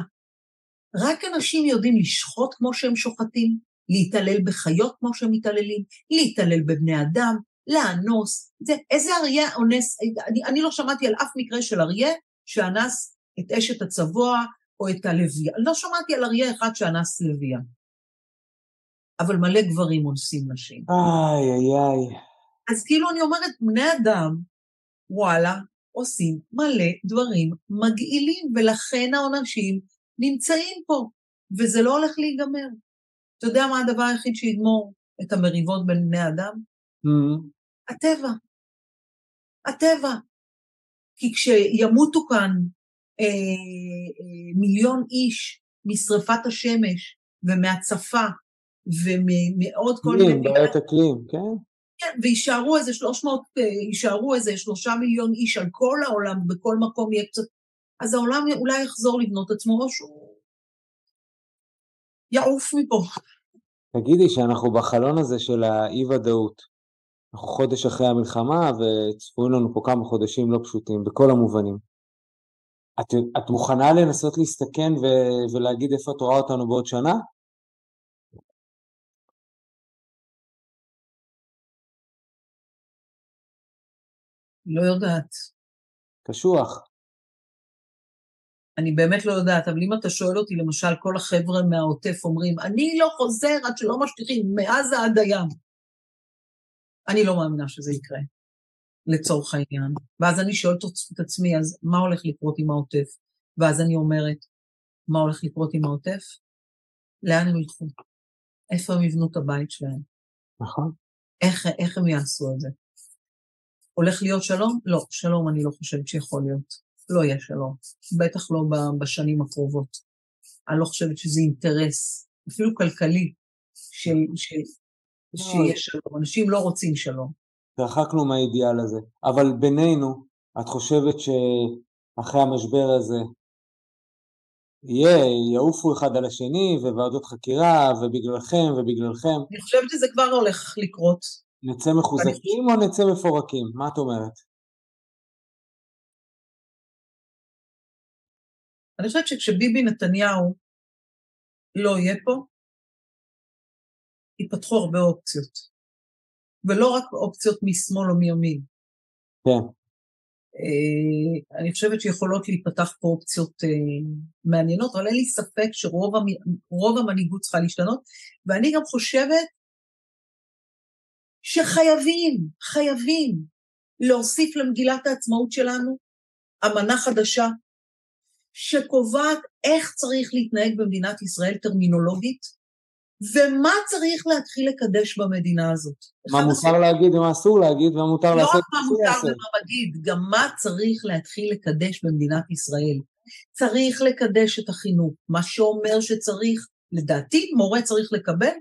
רק אנשים יודעים לשחוט כמו שהם שוחטים, להתעלל בחיות כמו שהם מתעללים, להתעלל בבני אדם, לאנוס, זה, איזה אריה אונס, אני, אני לא שמעתי על אף מקרה של אריה שאנס את אשת הצבוע או את הלוויה, לא שמעתי על אריה אחד שאנס לוויה. אבל מלא גברים אונסים נשים. איי, איי, איי. אז כאילו אני אומרת, בני אדם, וואלה, עושים מלא דברים מגעילים, ולכן העונשים נמצאים פה, וזה לא הולך להיגמר. אתה יודע מה הדבר היחיד שיגמור את המריבות בין בני אדם? Mm-hmm. הטבע. הטבע. כי כשימותו כאן אה, אה, מיליון איש משרפת השמש ומהצפה ומעוד כל מיני... בעיות אקלים, כן. כן, ויישארו איזה 300, אה, יישארו איזה שלושה מיליון איש על כל העולם, בכל מקום יהיה קצת... אז העולם אולי יחזור לבנות עצמו, או שהוא יעוף מפה. תגידי שאנחנו בחלון הזה של האי-ודאות. אנחנו חודש אחרי המלחמה וצפויים לנו פה כמה חודשים לא פשוטים בכל המובנים. את, את מוכנה לנסות להסתכן ו, ולהגיד איפה את רואה אותנו בעוד שנה? לא יודעת. קשוח. אני באמת לא יודעת, אבל אם אתה שואל אותי, למשל, כל החבר'ה מהעוטף אומרים, אני לא חוזר עד שלא משליכים, מעזה עד הים. אני לא מאמינה שזה יקרה, לצורך העניין. ואז אני שואלת את עצמי, אז מה הולך לקרות עם העוטף? ואז אני אומרת, מה הולך לקרות עם העוטף? לאן הם ילכו? איפה הם יבנו את הבית שלהם? נכון. איך, איך הם יעשו את זה? הולך להיות שלום? לא, שלום אני לא חושבת שיכול להיות. לא יהיה שלום. בטח לא בשנים הקרובות. אני לא חושבת שזה אינטרס, אפילו כלכלי, של, של, שיש שלום, אנשים לא רוצים שלום. רחקנו מהאידיאל הזה, אבל בינינו, את חושבת שאחרי המשבר הזה יהיה, יעופו אחד על השני וועדות חקירה ובגללכם ובגללכם? אני חושבת שזה כבר הולך לקרות. נצא מחוזקים או נצא מפורקים? מה את אומרת? אני חושבת שכשביבי נתניהו לא יהיה פה, ייפתחו הרבה אופציות. ולא רק אופציות משמאל או מימין. כן. Uh, אני חושבת שיכולות להיפתח פה אופציות uh, מעניינות, אבל אין לי ספק שרוב המנהיגות צריכה להשתנות, ואני גם חושבת שחייבים, חייבים להוסיף למגילת העצמאות שלנו אמנה חדשה שקובעת איך צריך להתנהג במדינת ישראל טרמינולוגית, ומה צריך להתחיל לקדש במדינה הזאת. מה מותר. להגיד ומה אסור להגיד, ומה מותר לא לעשות. לא רק מה מותר ומה מגיד, גם מה צריך להתחיל לקדש במדינת ישראל. צריך לקדש את החינוך, מה שאומר שצריך, לדעתי, מורה צריך לקבל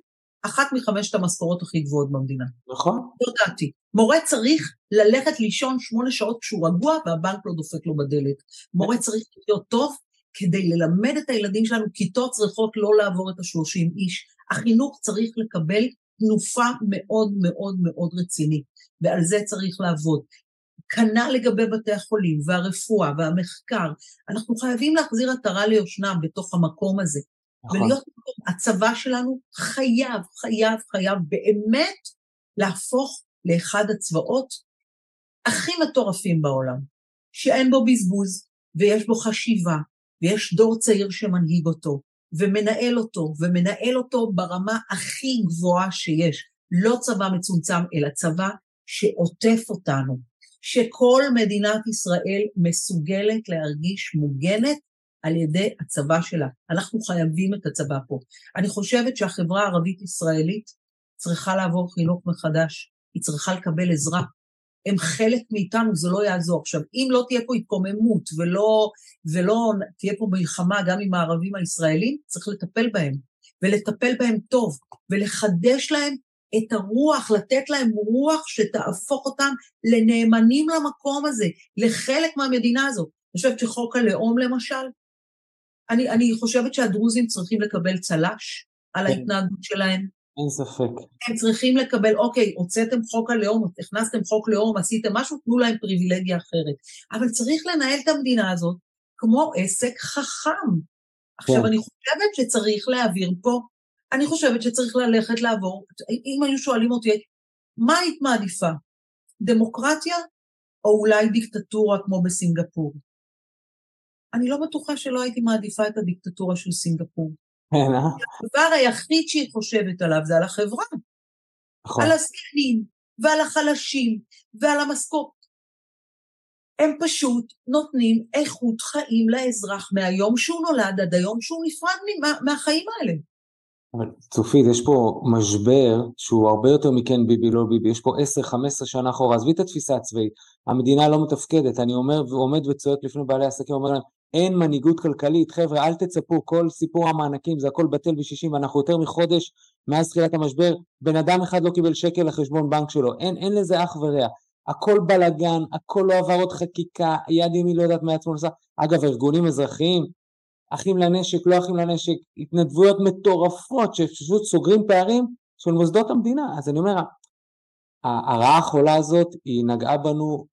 אחת מחמשת המשכורות הכי גבוהות במדינה. נכון. זו דעתי. מורה צריך ללכת לישון שמונה שעות כשהוא רגוע והבנק לא דופק לו בדלת. מורה צריך להיות טוב כדי ללמד את הילדים שלנו, כיתות צריכות לא לעבור את השלושים איש. החינוך צריך לקבל תנופה מאוד מאוד מאוד רצינית, ועל זה צריך לעבוד. כנ"ל לגבי בתי החולים והרפואה והמחקר, אנחנו חייבים להחזיר עטרה ליושנם בתוך המקום הזה. נכון. ולהיות, הצבא שלנו חייב, חייב, חייב באמת להפוך לאחד הצבאות הכי מטורפים בעולם, שאין בו בזבוז, ויש בו חשיבה, ויש דור צעיר שמנהיג אותו, ומנהל אותו, ומנהל אותו ברמה הכי גבוהה שיש. לא צבא מצומצם, אלא צבא שעוטף אותנו, שכל מדינת ישראל מסוגלת להרגיש מוגנת על ידי הצבא שלה. אנחנו חייבים את הצבא פה. אני חושבת שהחברה הערבית-ישראלית צריכה לעבור חינוך מחדש, היא צריכה לקבל עזרה. הם חלק מאיתנו, זה לא יעזור. עכשיו, אם לא תהיה פה התקוממות ולא, ולא תהיה פה מלחמה גם עם הערבים הישראלים, צריך לטפל בהם, ולטפל בהם טוב, ולחדש להם את הרוח, לתת להם רוח שתהפוך אותם לנאמנים למקום הזה, לחלק מהמדינה הזאת. אני חושבת שחוק הלאום, למשל, אני, אני חושבת שהדרוזים צריכים לקבל צל"ש על כן. ההתנהגות שלהם. אין ספק. הם צריכים לקבל, אוקיי, הוצאתם חוק הלאום, הכנסתם חוק לאום, עשיתם משהו, תנו להם פריבילגיה אחרת. אבל צריך לנהל את המדינה הזאת כמו עסק חכם. עכשיו, כן. אני חושבת שצריך להעביר פה, אני חושבת שצריך ללכת לעבור, אם היו שואלים אותי, מה היית מעדיפה? דמוקרטיה או אולי דיקטטורה כמו בסינגפור? אני לא בטוחה שלא הייתי מעדיפה את הדיקטטורה של סינגפור. כן, אה? הדבר היחיד שהיא חושבת עליו זה על החברה. נכון. על הזקנים, ועל החלשים, ועל המשכורת. הם פשוט נותנים איכות חיים לאזרח מהיום שהוא נולד עד היום שהוא נפרד מה, מהחיים האלה. אבל צופית, יש פה משבר שהוא הרבה יותר מכן ביבי לא ביבי, יש פה 10-15 שנה אחורה, עזבי את התפיסה הצבאית, המדינה לא מתפקדת, אני אומר ועומד וצועק לפני בעלי עסקים, אומר להם, אין מנהיגות כלכלית, חבר'ה אל תצפו, כל סיפור המענקים זה הכל בטל בשישים, אנחנו יותר מחודש מאז תחילת המשבר, בן אדם אחד לא קיבל שקל לחשבון בנק שלו, אין, אין לזה אח ורע, הכל בלאגן, הכל לא עבר עוד חקיקה, יד ימין לא יודעת מה עצמו עושה, אגב ארגונים אזרחיים, אחים לנשק, לא אחים לנשק, התנדבויות מטורפות שפשוט סוגרים פערים של מוסדות המדינה, אז אני אומר, הרעה החולה הזאת היא נגעה בנו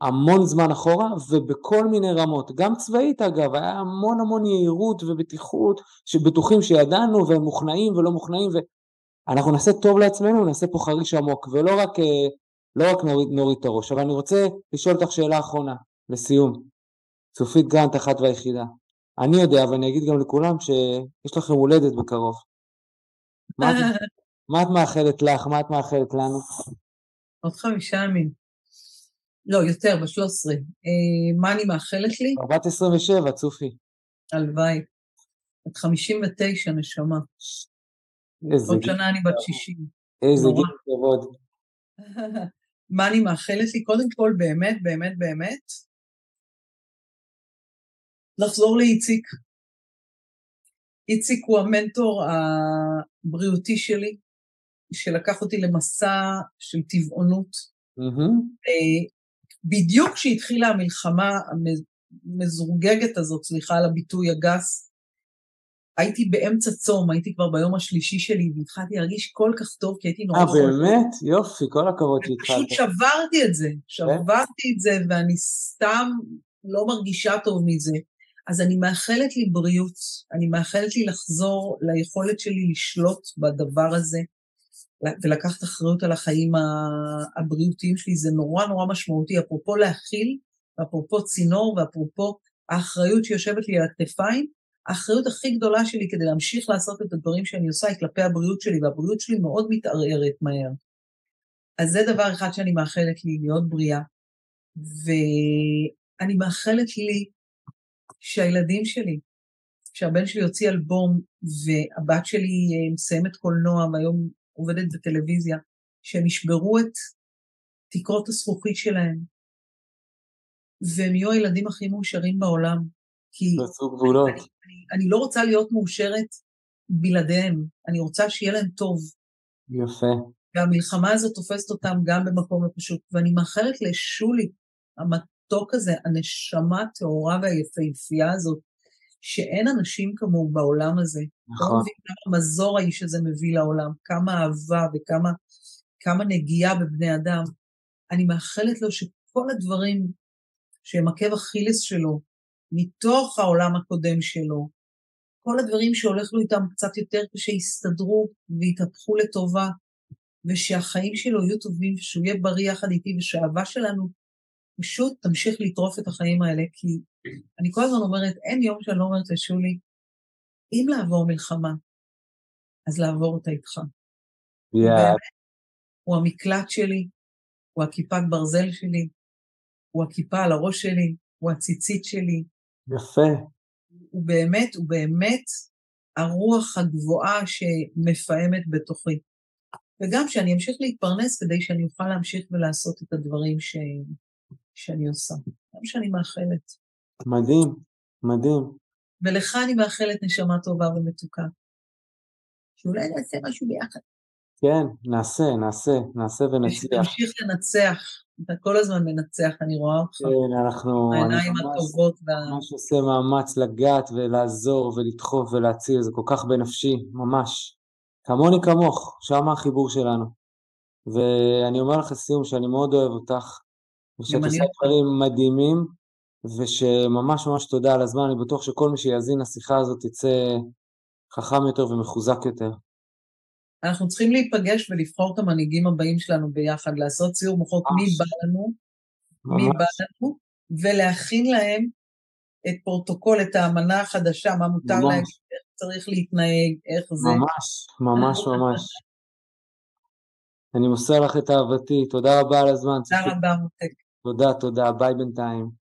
המון זמן אחורה ובכל מיני רמות, גם צבאית אגב, היה המון המון יהירות ובטיחות, שבטוחים שידענו והם מוכנעים ולא מוכנעים ואנחנו נעשה טוב לעצמנו, נעשה פה חריש עמוק ולא רק, אה, לא רק נוריד, נוריד את הראש, אבל אני רוצה לשאול אותך שאלה אחרונה, לסיום, צופית גרנט אחת והיחידה, אני יודע ואני אגיד גם לכולם שיש לכם הולדת בקרוב, מה את, מה את מאחלת לך, מה את מאחלת לנו? עוד חמישה ימים. לא, יותר, ב-13. אה, מה אני מאחלת לי? בת 27, צופי. הלוואי. בת 59, נשמה. איזה עוד שנה אני בת 60. איזה גיל כבוד. מה אני מאחלת לי? קודם כל, באמת, באמת, באמת, לחזור לאיציק. איציק הוא המנטור הבריאותי שלי, שלקח אותי למסע של טבעונות. Mm-hmm. בדיוק כשהתחילה המלחמה המזורגגת הזאת, סליחה על הביטוי הגס, הייתי באמצע צום, הייתי כבר ביום השלישי שלי, והתחלתי להרגיש כל כך טוב, כי הייתי נורא... אה, באמת? יופי, כל הכבוד שהתחלת. פשוט שברתי את זה, שברתי את זה, ואני סתם לא מרגישה טוב מזה. אז אני מאחלת לי בריאות, אני מאחלת לי לחזור ליכולת שלי לשלוט בדבר הזה ולקחת אחריות על החיים הבריאותיים שלי, זה נורא נורא משמעותי, אפרופו להכיל, ואפרופו צינור, ואפרופו האחריות שיושבת לי על הכתפיים, האחריות הכי גדולה שלי כדי להמשיך לעשות את הדברים שאני עושה היא כלפי הבריאות שלי, והבריאות שלי מאוד מתערערת מהר. אז זה דבר אחד שאני מאחלת לי, להיות בריאה. ואני מאחלת לי שהילדים שלי, שהבן שלי יוציא אלבום והבת שלי אה, מסיימת קולנוע והיום עובדת בטלוויזיה, שהם ישברו את תקרות הזכוכית שלהם, והם יהיו הילדים הכי מאושרים בעולם. כי אני, אני, אני לא רוצה להיות מאושרת בלעדיהם, אני רוצה שיהיה להם טוב. יפה. והמלחמה הזאת תופסת אותם גם במקום לא פשוט, ואני מאחלת לשולי, המתוק הזה, הנשמה הטהורה והיפהפייה הזאת, שאין אנשים כמוהו בעולם הזה. נכון. לא מבין כמה מזור האיש הזה מביא לעולם, כמה אהבה וכמה כמה נגיעה בבני אדם. אני מאחלת לו שכל הדברים שהם עקב אכילס שלו, מתוך העולם הקודם שלו, כל הדברים שהולך לו איתם קצת יותר קשה יסתדרו ויתהפכו לטובה, ושהחיים שלו יהיו טובים, ושהוא יהיה בריא יחד איתי, ושהאהבה שלנו פשוט תמשיך לטרוף את החיים האלה, כי אני כל הזמן אומרת, אין יום שאני לא אומרת לשולי, אם לעבור מלחמה, אז לעבור אותה איתך. Yeah. הוא המקלט שלי, הוא הכיפת ברזל שלי, הוא הכיפה על הראש שלי, הוא הציצית שלי. יפה. הוא באמת, הוא באמת הרוח הגבוהה שמפעמת בתוכי. וגם שאני אמשיך להתפרנס כדי שאני אוכל להמשיך ולעשות את הדברים ש... שאני עושה. גם שאני מאחלת. מדהים, מדהים. ולך אני מאחלת נשמה טובה ומתוקה. שאולי נעשה משהו ביחד. כן, נעשה, נעשה, נעשה ונצליח. תמשיך לנצח, אתה כל הזמן מנצח, אני רואה אותך. כן, אנחנו... העיניים הטובות. אני ממש עושה מאמץ לגעת ולעזור ולדחוף ולהציל, זה כל כך בנפשי, ממש. כמוני כמוך, שם החיבור שלנו. ואני אומר לך לסיום שאני מאוד אוהב אותך, ושאת עושה דברים מדהימים, ושממש ממש תודה על הזמן, אני בטוח שכל מי שיאזין לשיחה הזאת יצא חכם יותר ומחוזק יותר. אנחנו צריכים להיפגש ולבחור את המנהיגים הבאים שלנו ביחד, לעשות סיור מוחות מי בא לנו, מי בא לנו, ולהכין להם את פרוטוקול, את האמנה החדשה, מה מותר ממש. להם, איך צריך להתנהג, איך זה. ממש, ממש ממש. אני מוסר לך את אהבתי, תודה רבה על הזמן. תודה רבה, מותק. תודה, תודה, ביי בינתיים.